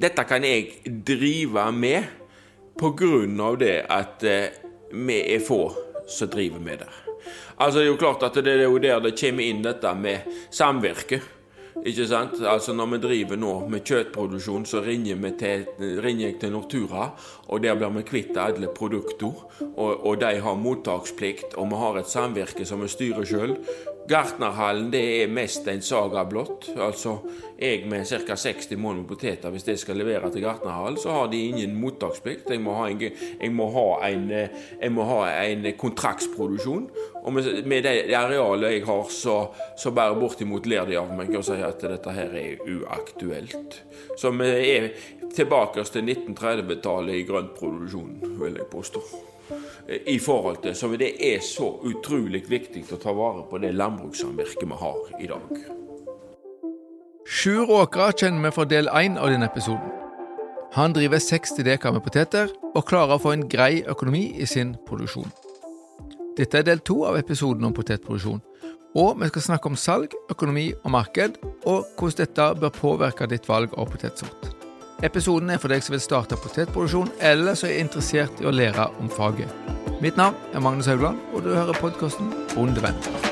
dette kan jeg drive med av det at eh, vi er få som driver med det. Altså Det er jo klart at det er jo der det kommer inn dette med samvirke. Ikke sant? Altså Når vi driver nå med kjøttproduksjon, så ringer, vi til, ringer jeg til Nortura, og der blir vi kvitt alle produkter. Og, og de har mottaksplikt, og vi har et samvirke som vi styrer sjøl. Gartnerhallen det er mest en saga blått. Altså, jeg med ca. 60 mål med poteter, hvis jeg skal levere til Gartnerhallen, så har de ingen mottaksplikt. Jeg må ha en, jeg må ha en, jeg må ha en kontraktsproduksjon. Og med, med det arealet jeg har, så, så bare bortimot ler de av meg og sier at dette her er uaktuelt. Så vi er tilbake til 1930-tallet i grøntproduksjonen, vil jeg påstå i forhold til. Så det er så utrolig viktig å ta vare på det landbrukssamvirket vi har i dag. Sjur Åkra kjenner vi fra del én av denne episoden. Han driver 60 dekar med poteter og klarer å få en grei økonomi i sin produksjon. Dette er del to av episoden om potetproduksjon, og vi skal snakke om salg, økonomi og marked, og hvordan dette bør påvirke ditt valg av potetsort. Episoden er for deg som vil starte potetproduksjon, eller som er interessert i å lære om faget. Mitt navn er Magnus Haugland, og du hører podkasten Bondevenn.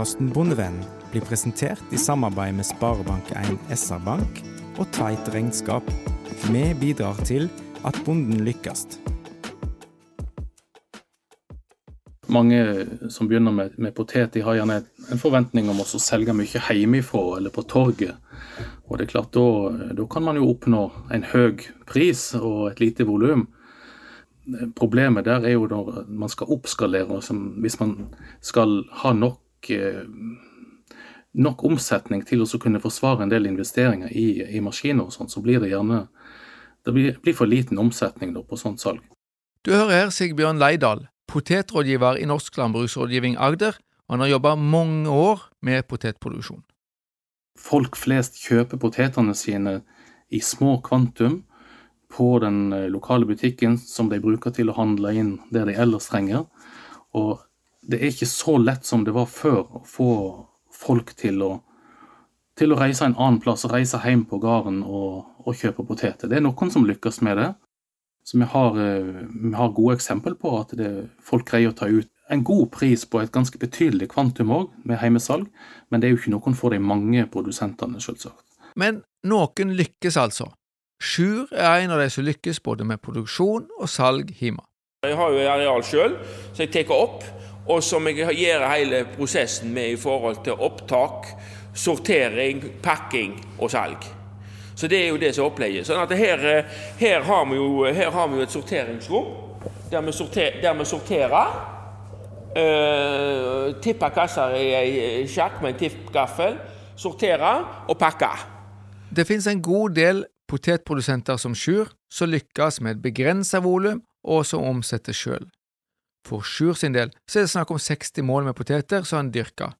Podkasten Bondevennen blir presentert i samarbeid med Sparebank1 SR-Bank og Tveit Regnskap. Vi bidrar til at bonden lykkes. Mange som begynner med, med potet, de har gjerne en forventning om å selge mye hjemmefra eller på torget. Og det er klart, da, da kan man jo oppnå en høy pris og et lite volum. Problemet der er jo når man skal oppskalere. Hvis man skal ha nok nok omsetning til å kunne forsvare en del investeringer i, i maskiner og sånn, så blir det gjerne det blir, blir for liten omsetning da, på sånt salg. Du hører her Sigbjørn Leidal, potetrådgiver i Norsk landbruksrådgivning Agder, og han har jobba mange år med potetproduksjon. Folk flest kjøper potetene sine i små kvantum på den eh, lokale butikken som de bruker til å handle inn det de ellers trenger. Og det er ikke så lett som det var før å få folk til å, til å reise en annen plass, og reise hjem på gården og, og, kjøpe poteter. Det er noen som lykkes med det. Så vi har, eh, vi har gode eksempel på at det, folk greier å ta ut en god pris på et ganske betydelig kvantum òg, med heimesalg, men det er jo ikke noen for de mange produsentene, selvsagt. Men noen lykkes altså. Sjur er en av de som lykkes både med produksjon og salg hjemme. Jeg har jo areal sjøl, så jeg tar opp og som jeg gjør hele prosessen med i forhold til opptak, sortering, pakking og salg. Så det er jo det som er opplegget. Sånn at her, her, har vi jo, har vi et sorteringsrom der vi, sorter, der vi sorterer. Uh, tipper kasser i ei sjakk med en tippgaffel. Sortere og pakke. Det finnes en god del potetprodusenter som Sjur, som lykkes med et begrenset volum, og som omsetter sjøl. For Sjur sin del så er det snakk om 60 mål med poteter som han dyrka.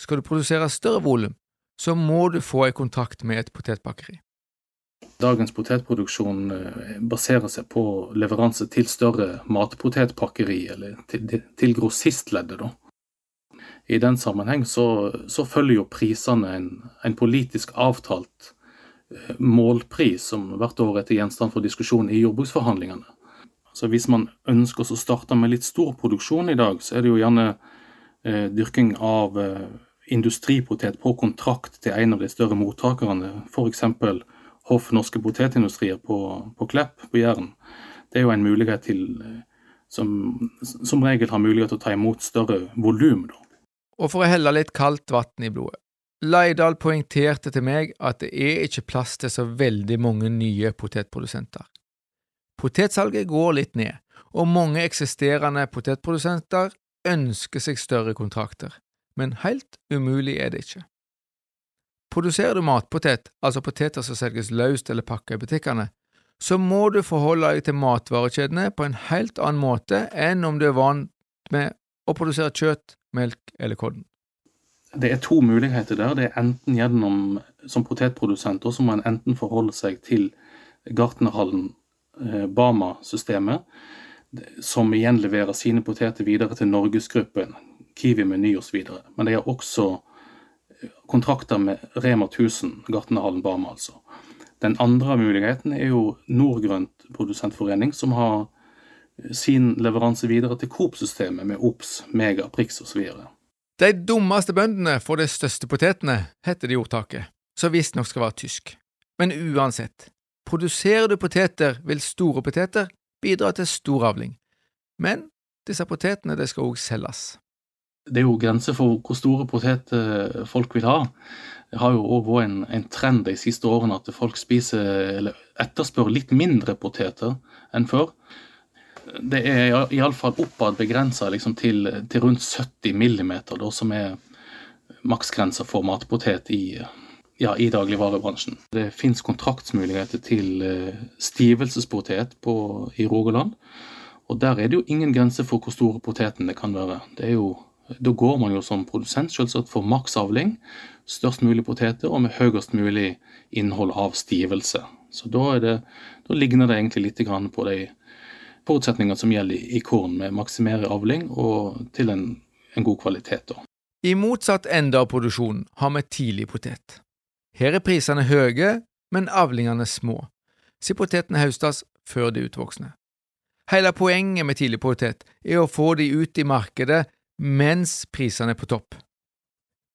Skal du produsere større volum, så må du få en kontrakt med et potetpakkeri. Dagens potetproduksjon eh, baserer seg på leveranse til større matpotetpakkeri, eller til, til grossistleddet, da. I den sammenheng så, så følger jo prisene en, en, politisk avtalt eh, målpris som hvert år er til gjenstand for diskusjon i jordbruksforhandlingene. Så hvis man ønsker å starte med litt stor produksjon i dag, så er det jo gjerne eh, dyrking av eh, industripotet på kontrakt til en av de større mottakerne, f.eks. Hoff Norske Potetindustrier på, på Klepp på Jæren. Det er jo en mulighet til eh, som, som regel har mulighet til å ta imot større volum. Og for å helle litt kaldt vann i blodet. Leidal poengterte til meg at det er ikke plass til så veldig mange nye potetprodusenter. Potetsalget går litt ned, og mange eksisterende potetprodusenter ønsker seg større kontrakter, men helt umulig er det ikke. Produserer du matpotet, altså poteter som selges løst eller pakka i butikkene, så må du forholde deg til matvarekjedene på en helt annen måte enn om du er vant med å produsere kjøtt, melk eller korn. Det er to muligheter der. Det er enten gjennom som potetprodusent så må en enten forholde seg til Gartnerhallen Bama-systemet, som igjen leverer sine poteter videre til Norgesgruppen, Kiwi Meny osv. Men de har også eh, kontrakter med Rema 1000, Gartnerhallen Bama altså. Den andre muligheten er jo Nordgrønt produsentforening, som har sin leveranse videre til Coop-systemet med Ops, Mega, Prix osv. De dummeste bøndene får de største potetene, heter det i ordtaket, som visstnok skal være tysk. Men uansett, produserer du poteter, vil store poteter bidra til stor avling. Men disse potetene de skal òg selges. Det er jo grenser for hvor store poteter folk vil ha. Det har jo òg vært en, en, trend de siste årene at folk spiser, eller etterspør litt mindre poteter enn før det er iallfall oppad begrensa liksom til, til, rundt 70 millimeter, da, som er maksgrensa for matpotet i, ja, i dagligvarebransjen. Det fins kontraktsmuligheter til uh, stivelsespotet på, i Rogaland. Og der er det jo ingen grense for hvor store potetene kan være. Jo, da går man jo som produsent selvsagt for maksavling, størst mulig poteter og med høyest mulig innhold av stivelse. Så da, det, da ligner det egentlig litt på de forutsetningene som gjelder i korn, med maksimere avling og til en, en god kvalitet. Da. I motsatt ende av produksjonen har vi tidlig potet. Her er prisene høye, men avlingene små, siden potetene høstes før de utvoksne. Hele poenget med tidlig potet er å få de ut i markedet mens prisene er på topp.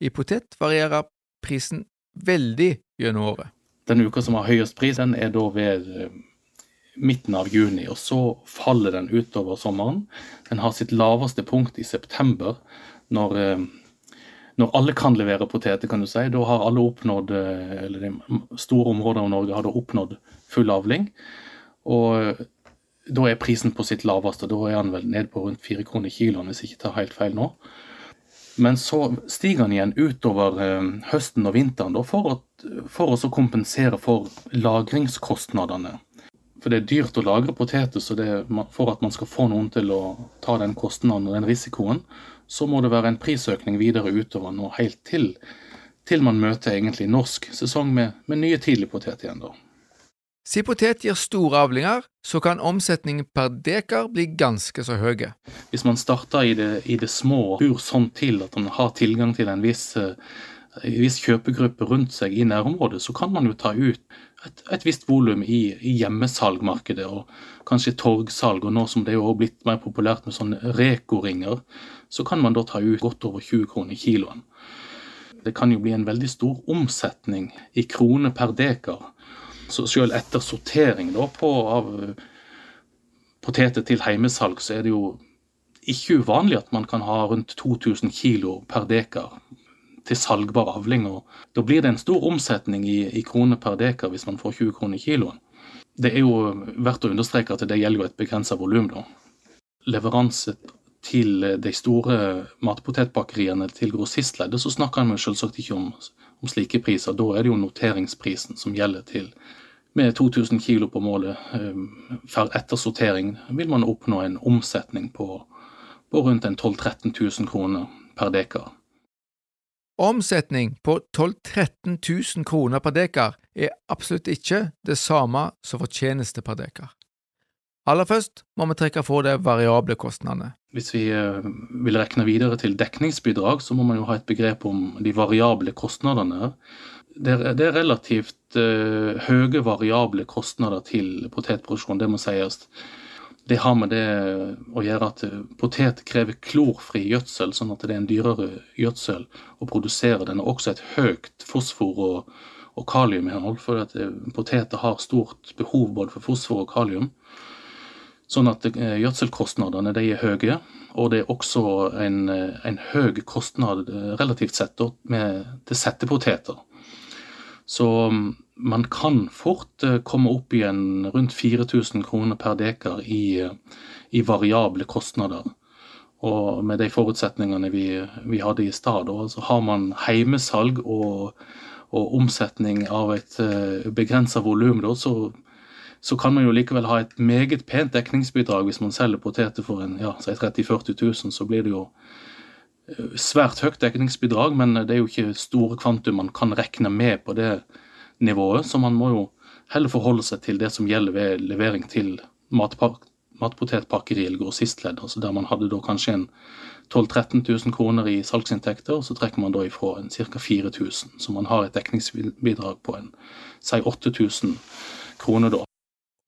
I potet varierer prisen veldig gjennom året. Den uka som har høyest pris, den er da ved eh, midten av juni, og så faller den utover sommeren. Den har sitt laveste punkt i september, når, eh, når alle kan levere poteter, kan du si. Da har alle oppnådd, eh, eller de store områder av Norge har da oppnådd full avling. Og eh, da er prisen på sitt laveste. Da er den vel ned på rundt fire kroner kiloen, hvis jeg ikke tar helt feil nå. Men så stiger den igjen utover høsten og vinteren da, for, å, for å kompensere for lagringskostnadene for det er dyrt å lagre poteter, så det, for at man skal få noen til å ta den kostnaden og den risikoen, så må det være en prisøkning videre utover nå, helt til, til man møter egentlig norsk sesong med, med nye tidligpotet igjen, da. Si potet gir store avlinger, så kan omsetningen per dekar bli ganske så høye. Hvis man starter i det, i det små og bor sånn til at man har tilgang til en viss, en viss kjøpegruppe rundt seg i nærområdet, så kan man jo ta ut et, et visst volum i, i hjemmesalgmarkedet, og kanskje torgsalg. Og nå som det er jo blitt mer populært med sånne Reko-ringer, så kan man da ta ut godt over 20 kroner kiloen. Det kan jo bli en veldig stor omsetning i kroner per dekar. Så selv etter sortering da på, av poteter til heimesalg, så er det jo ikke uvanlig at man kan ha rundt 2000 kilo per dekar til salgbar avling. og Da blir det en stor omsetning i, i kroner per dekar hvis man får 20 kroner kiloen. Det er jo verdt å understreke at det gjelder jo et begrensa volum. Leveranse til de store matpotetbakeriene til grossistleddet, så snakker man selvsagt ikke om, om, slike priser. Da er det jo noteringsprisen som gjelder til med 2000 kilo på målet. For etter sortering vil man oppnå en omsetning på, på rundt 12 000-13 000 kroner per dekar. Omsetning på 12 000-13 000 kroner per dekar er absolutt ikke det samme som fortjeneste per dekar. Aller først må vi trekke for de variable kostnadene. Hvis vi eh, vil rekne videre til dekningsbidrag, så må man jo ha et begrep om de variable kostnadene. Det er, relativt uh, høye variable kostnader til potetproduksjon, det må sies. Det har med det å gjøre at potet krever klorfri gjødsel, sånn at det er en dyrere gjødsel å produsere. Den har også et høyt fosfor- og, og kaliuminnhold, for at eh, poteter har stort behov både for fosfor og kalium. Sånn at eh, gjødselkostnadene de er høye, og det er også en, eh, en høy kostnad relativt sett med, til settepoteter. Så mm, man kan fort eh, komme opp igjen rundt 4000 kroner per dekar i, eh, i, variable kostnader. Og med de forutsetningene vi, vi hadde i stad, så har man heimesalg og, og omsetning av et eh, begrensa volum, så, så, kan man jo likevel ha et meget pent dekningsbidrag hvis man selger poteter for en, ja, 30 000-40 000, så blir det jo svært høyt dekningsbidrag, men det er jo ikke store kvantum man kan regne med på det nivået. Så man må jo heller forholde seg til det som gjelder ved levering til matpotetpakkeri eller grossistledd. Altså der man hadde da kanskje en 12 000-13 000 kroner i salgsinntekter, og så trekker man da ifra en ca. 4000. Så man har et dekningsbidrag på en si 8000 kroner da.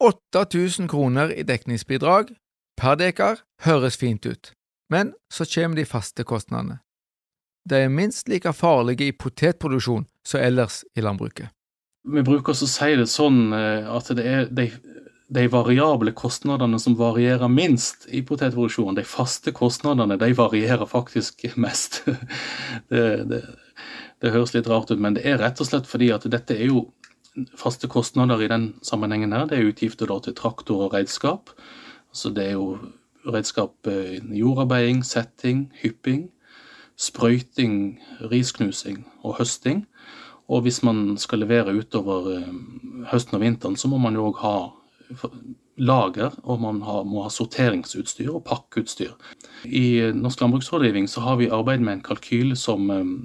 8000 kroner i dekningsbidrag per dekar høres fint ut, men så kommer de faste kostnadene. De er minst like farlige i potetproduksjon som ellers i landbruket. Vi bruker å si det sånn eh, at det er de, de, variable kostnadene som varierer minst i potetproduksjonen. De faste kostnadene de varierer faktisk mest. det, det, det høres litt rart ut, men det er rett og slett fordi at dette er jo faste kostnader i den sammenhengen her. Det er utgifter til traktor og redskap. Altså det er jo redskap eh, jordarbeiding, setting, hypping, sprøyting, risknusing og høsting. Og hvis man skal levere utover eh, høsten og vinteren, så må man jo òg ha lager, og man må ha sorteringsutstyr og pakkeutstyr. I Norsk landbruksrådgivning så har vi arbeidet med en kalkyle som eh,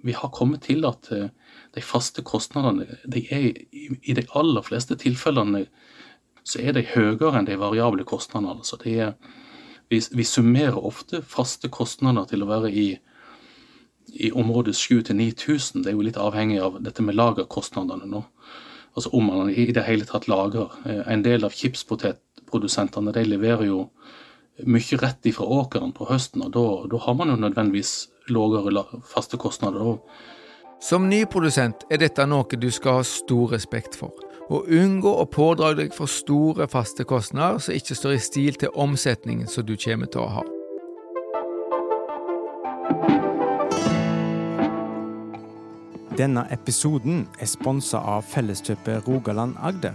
vi har kommet til at de faste kostnadene de er i de aller fleste tilfellene så er de høyere enn de variable kostnadene. Altså vi, vi, summerer ofte faste kostnader til å være i, i området 7000-9000. Det er jo litt avhengig av dette med lagerkostnadene nå. Altså om man i det hele tatt lager. Eh, en del av chipspotetprodusentene de leverer jo mye rett ifra åkeren på høsten, og da, da har man jo nødvendigvis lavere faste kostnader. Som ny produsent er dette noe du skal ha stor respekt for og unngå å pådra deg for store faste kostnader som ikke står i stil til omsetningen som du kommer til å ha. Denne episoden er sponsa av Felleskjøpet Rogaland Agder.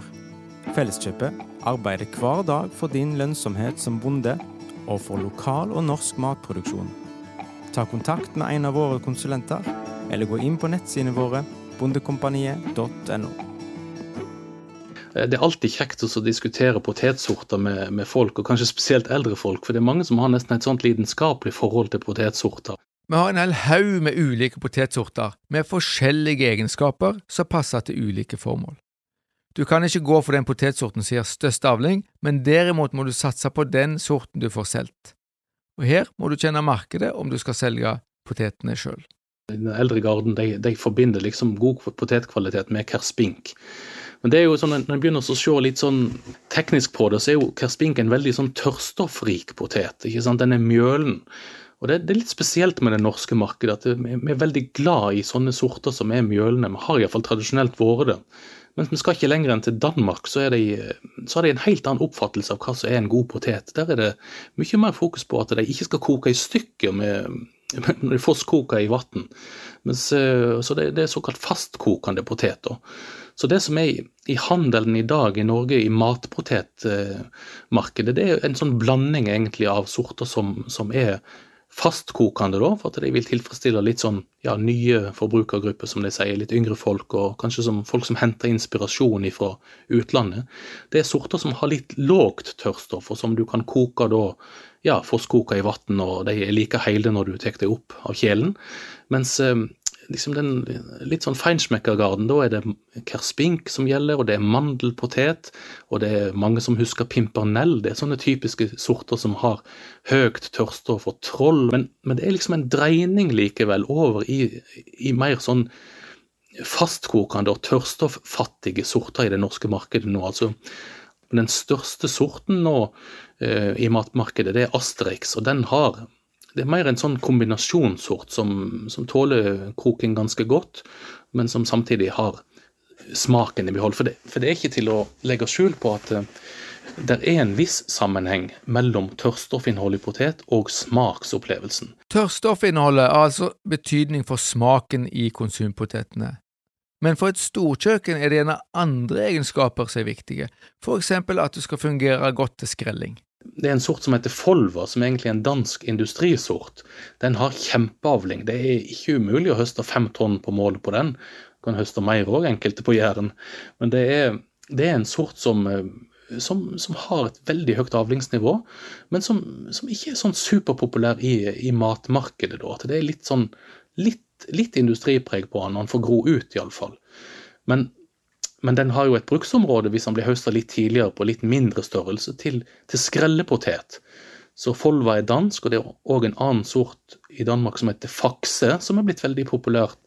Felleskjøpet arbeider hver dag for din lønnsomhet som bonde, og for lokal og norsk matproduksjon. Ta kontakt med en av våre konsulenter, eller gå inn på nettsidene våre bondekompaniet.no. Eh, det er alltid kjekt å diskutere potetsorter med, med, folk, og kanskje spesielt eldre folk, for det er mange som har nesten et sånt lidenskapelig forhold til potetsorter. Vi har en hel haug med ulike potetsorter med forskjellige egenskaper som passer til ulike formål. Du kan ikke gå for den potetsorten som gir størst avling, men derimot må du satse på den sorten du får solgt. Og her må du kjenne markedet om du skal selge potetene sjøl. Den eldre garden de, de forbinder liksom god potetkvalitet med kerspink. Men det er jo sånn, når en begynner å se litt sånn teknisk på det, så er jo kerspink en veldig sånn tørrstoffrik potet. ikke sant? Den er mjølen. Og det, det, er litt spesielt med det norske markedet, at vi er veldig glad i sånne sorter som er mjølende. Vi har iallfall tradisjonelt vært det. Mens vi skal ikke lenger enn til Danmark, så, de, så har de en helt annen oppfattelse av hva som er en god potet. Der er det mye mer fokus på at de ikke skal koke i stykker med, når de fosskoker koker i vann. Så det, det er såkalt fastkokende poteter. Så det som er i handelen i dag i Norge, i matpotetmarkedet, det er en sånn blanding egentlig av sorter som, som er fastkokende, da, for at de vil tilfredsstille litt sånn ja, nye forbrukergrupper, som de sier, litt yngre folk, og kanskje som folk som henter inspirasjon fra utlandet. Det er sorter som har litt lågt tørrstoff, og som du kan koke da, ja, frostkoke i vann, og de er like hele når du tar dem opp av kjelen. Mens eh, liksom den litt sånn feinschmeckergarden. Da er det kerspink som gjelder, og det er mandelpotet, og det er mange som husker pimpernell. Det er sånne typiske sorter som har høyt tørststoff og troll. Men, men, det er liksom en dreining likevel over i, i mer sånn fastkokende og tørrstoffattige sorter i det norske markedet nå. altså den største sorten nå eh, i matmarkedet, det er Asterix, og den har det er mer en sånn kombinasjonssort som, som tåler kroking ganske godt, men som samtidig har smaken i behold. For det, for det er ikke til å legge skjul på at uh, det er en viss sammenheng mellom tørrstoffinnholdet i potet og smaksopplevelsen. Tørrstoffinnholdet har altså betydning for smaken i konsumpotetene. Men for et storkjøkken er det gjerne andre egenskaper som er viktige, for eksempel at det skal fungere godt til skrelling det er en sort som heter Folver, som egentlig er en dansk industrisort. Den har kjempeavling. Det er ikke umulig å høste fem tonn på mål på den. Du kan høste mer òg, enkelte på Jæren. Men det er, det er, en sort som eh, som, som, har et veldig høyt avlingsnivå, men som, som ikke er sånn superpopulær i, i matmarkedet. Da. At det er litt sånn litt, litt industripreg på han, han får gro ut iallfall. Men, men den har jo et bruksområde hvis han blir høsta litt tidligere på litt mindre størrelse, til, til skrellepotet. Så Folva er dansk, og det er òg en annen sort i Danmark som heter fakse, som er blitt veldig populært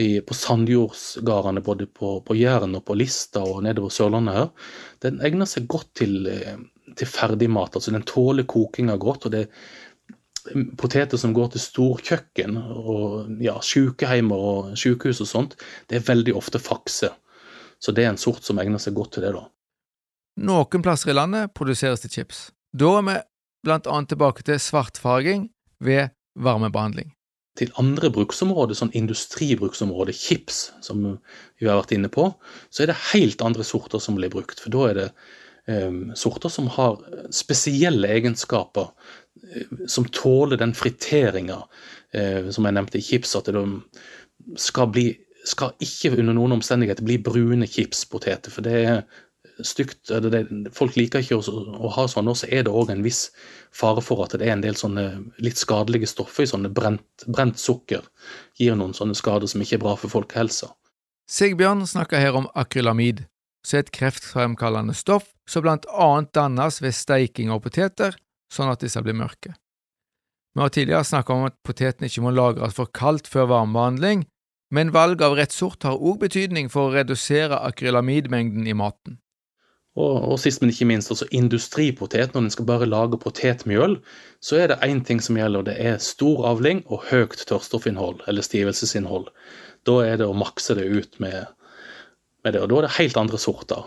i, på sandjordsgardene både på, på Jæren og på Lista og nedover Sørlandet her. Den egner seg godt til, eh, til ferdigmat. altså Den tåler kokinga godt. og det er Poteter som går til storkjøkken og ja, sykeheimer og sykehus og sånt, det er veldig ofte fakse. Så det er en sort som egner seg godt til det, da. Noen plasser i landet produseres det chips. Da er vi blant annet tilbake til svartfarging ved varmebehandling. Til andre bruksområder, sånn industribruksområde, chips, som vi har vært inne på, så er det helt andre sorter som blir brukt. For da er det um, sorter som har spesielle egenskaper, uh, som tåler den friteringa uh, som jeg nevnte i chips, at de skal bli skal ikke under noen omstendigheter bli brune chipspoteter, for det er stygt det, Folk liker ikke å, å ha sånn, og så er det òg en viss fare for at det er en del sånne litt skadelige stoffer i sånne brent, brent sukker. Gir noen sånne skader som ikke er bra for folkehelsa. Sigbjørn snakker her om akrylamid, som er et kreftfremkallende stoff som blant annet dannes ved steiking av poteter, sånn at disse blir mørke. Vi har tidligere snakket om at potetene ikke må lagres for kaldt før varmebehandling, men valg av rett sort har òg betydning for å redusere akrylamidmengden i maten. Og, og, sist, men ikke minst, også industripotet. Når en skal bare lage potetmjøl, så er det én ting som gjelder, og det er stor avling og høyt tørrstoffinnhold, eller stivelsesinnhold. Da er det å makse det ut med, med det, og da er det helt andre sorter.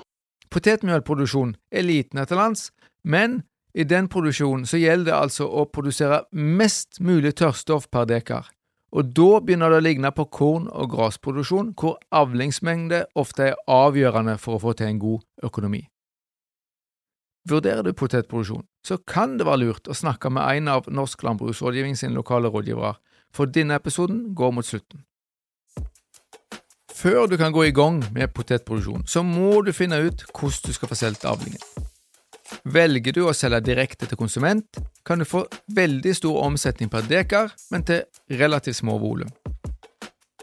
Potetmjølproduksjon er liten etter lands, men i den produksjonen så gjelder det altså å produsere mest mulig tørrstoff per dekar. Og da begynner det å ligne på korn- og grasproduksjon, hvor avlingsmengde ofte er avgjørende for å få til en god økonomi. Vurderer du potetproduksjon, så kan det være lurt å snakke med en av Norsk Landbruksrådgivning sin lokale rådgivere, for denne episoden går mot slutten. Før du kan gå i gang med potetproduksjon, så må du finne ut hvordan du skal få solgt avlingen. Velger du å selge direkte til konsument, kan du få veldig stor omsetning per dekar, men til relativt små volum.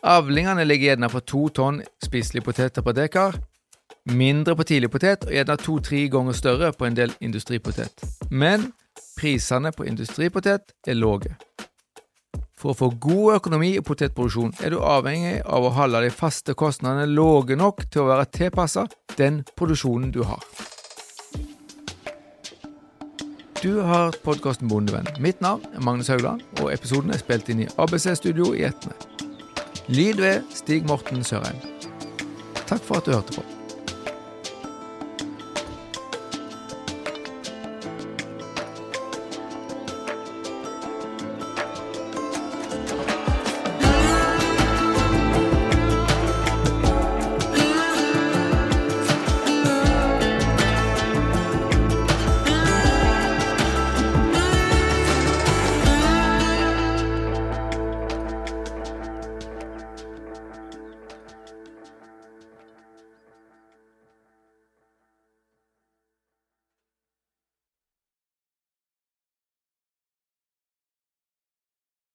Avlingene ligger gjerne på to tonn spiselige poteter per dekar, mindre på tidlig potet og gjerne to-tre ganger større på en del industripotet. Men prisene på industripotet er lave. For å få god økonomi i potetproduksjon er du avhengig av å holde de faste kostnadene lave nok til å være tilpasset den produksjonen du har. Du har hørt podkasten Bondevenn. Mitt navn er Magnus Haugland, og episoden er spilt inn i ABC-studio i Etne. Lyd ved Stig Morten Sørheim. Takk for at du hørte på.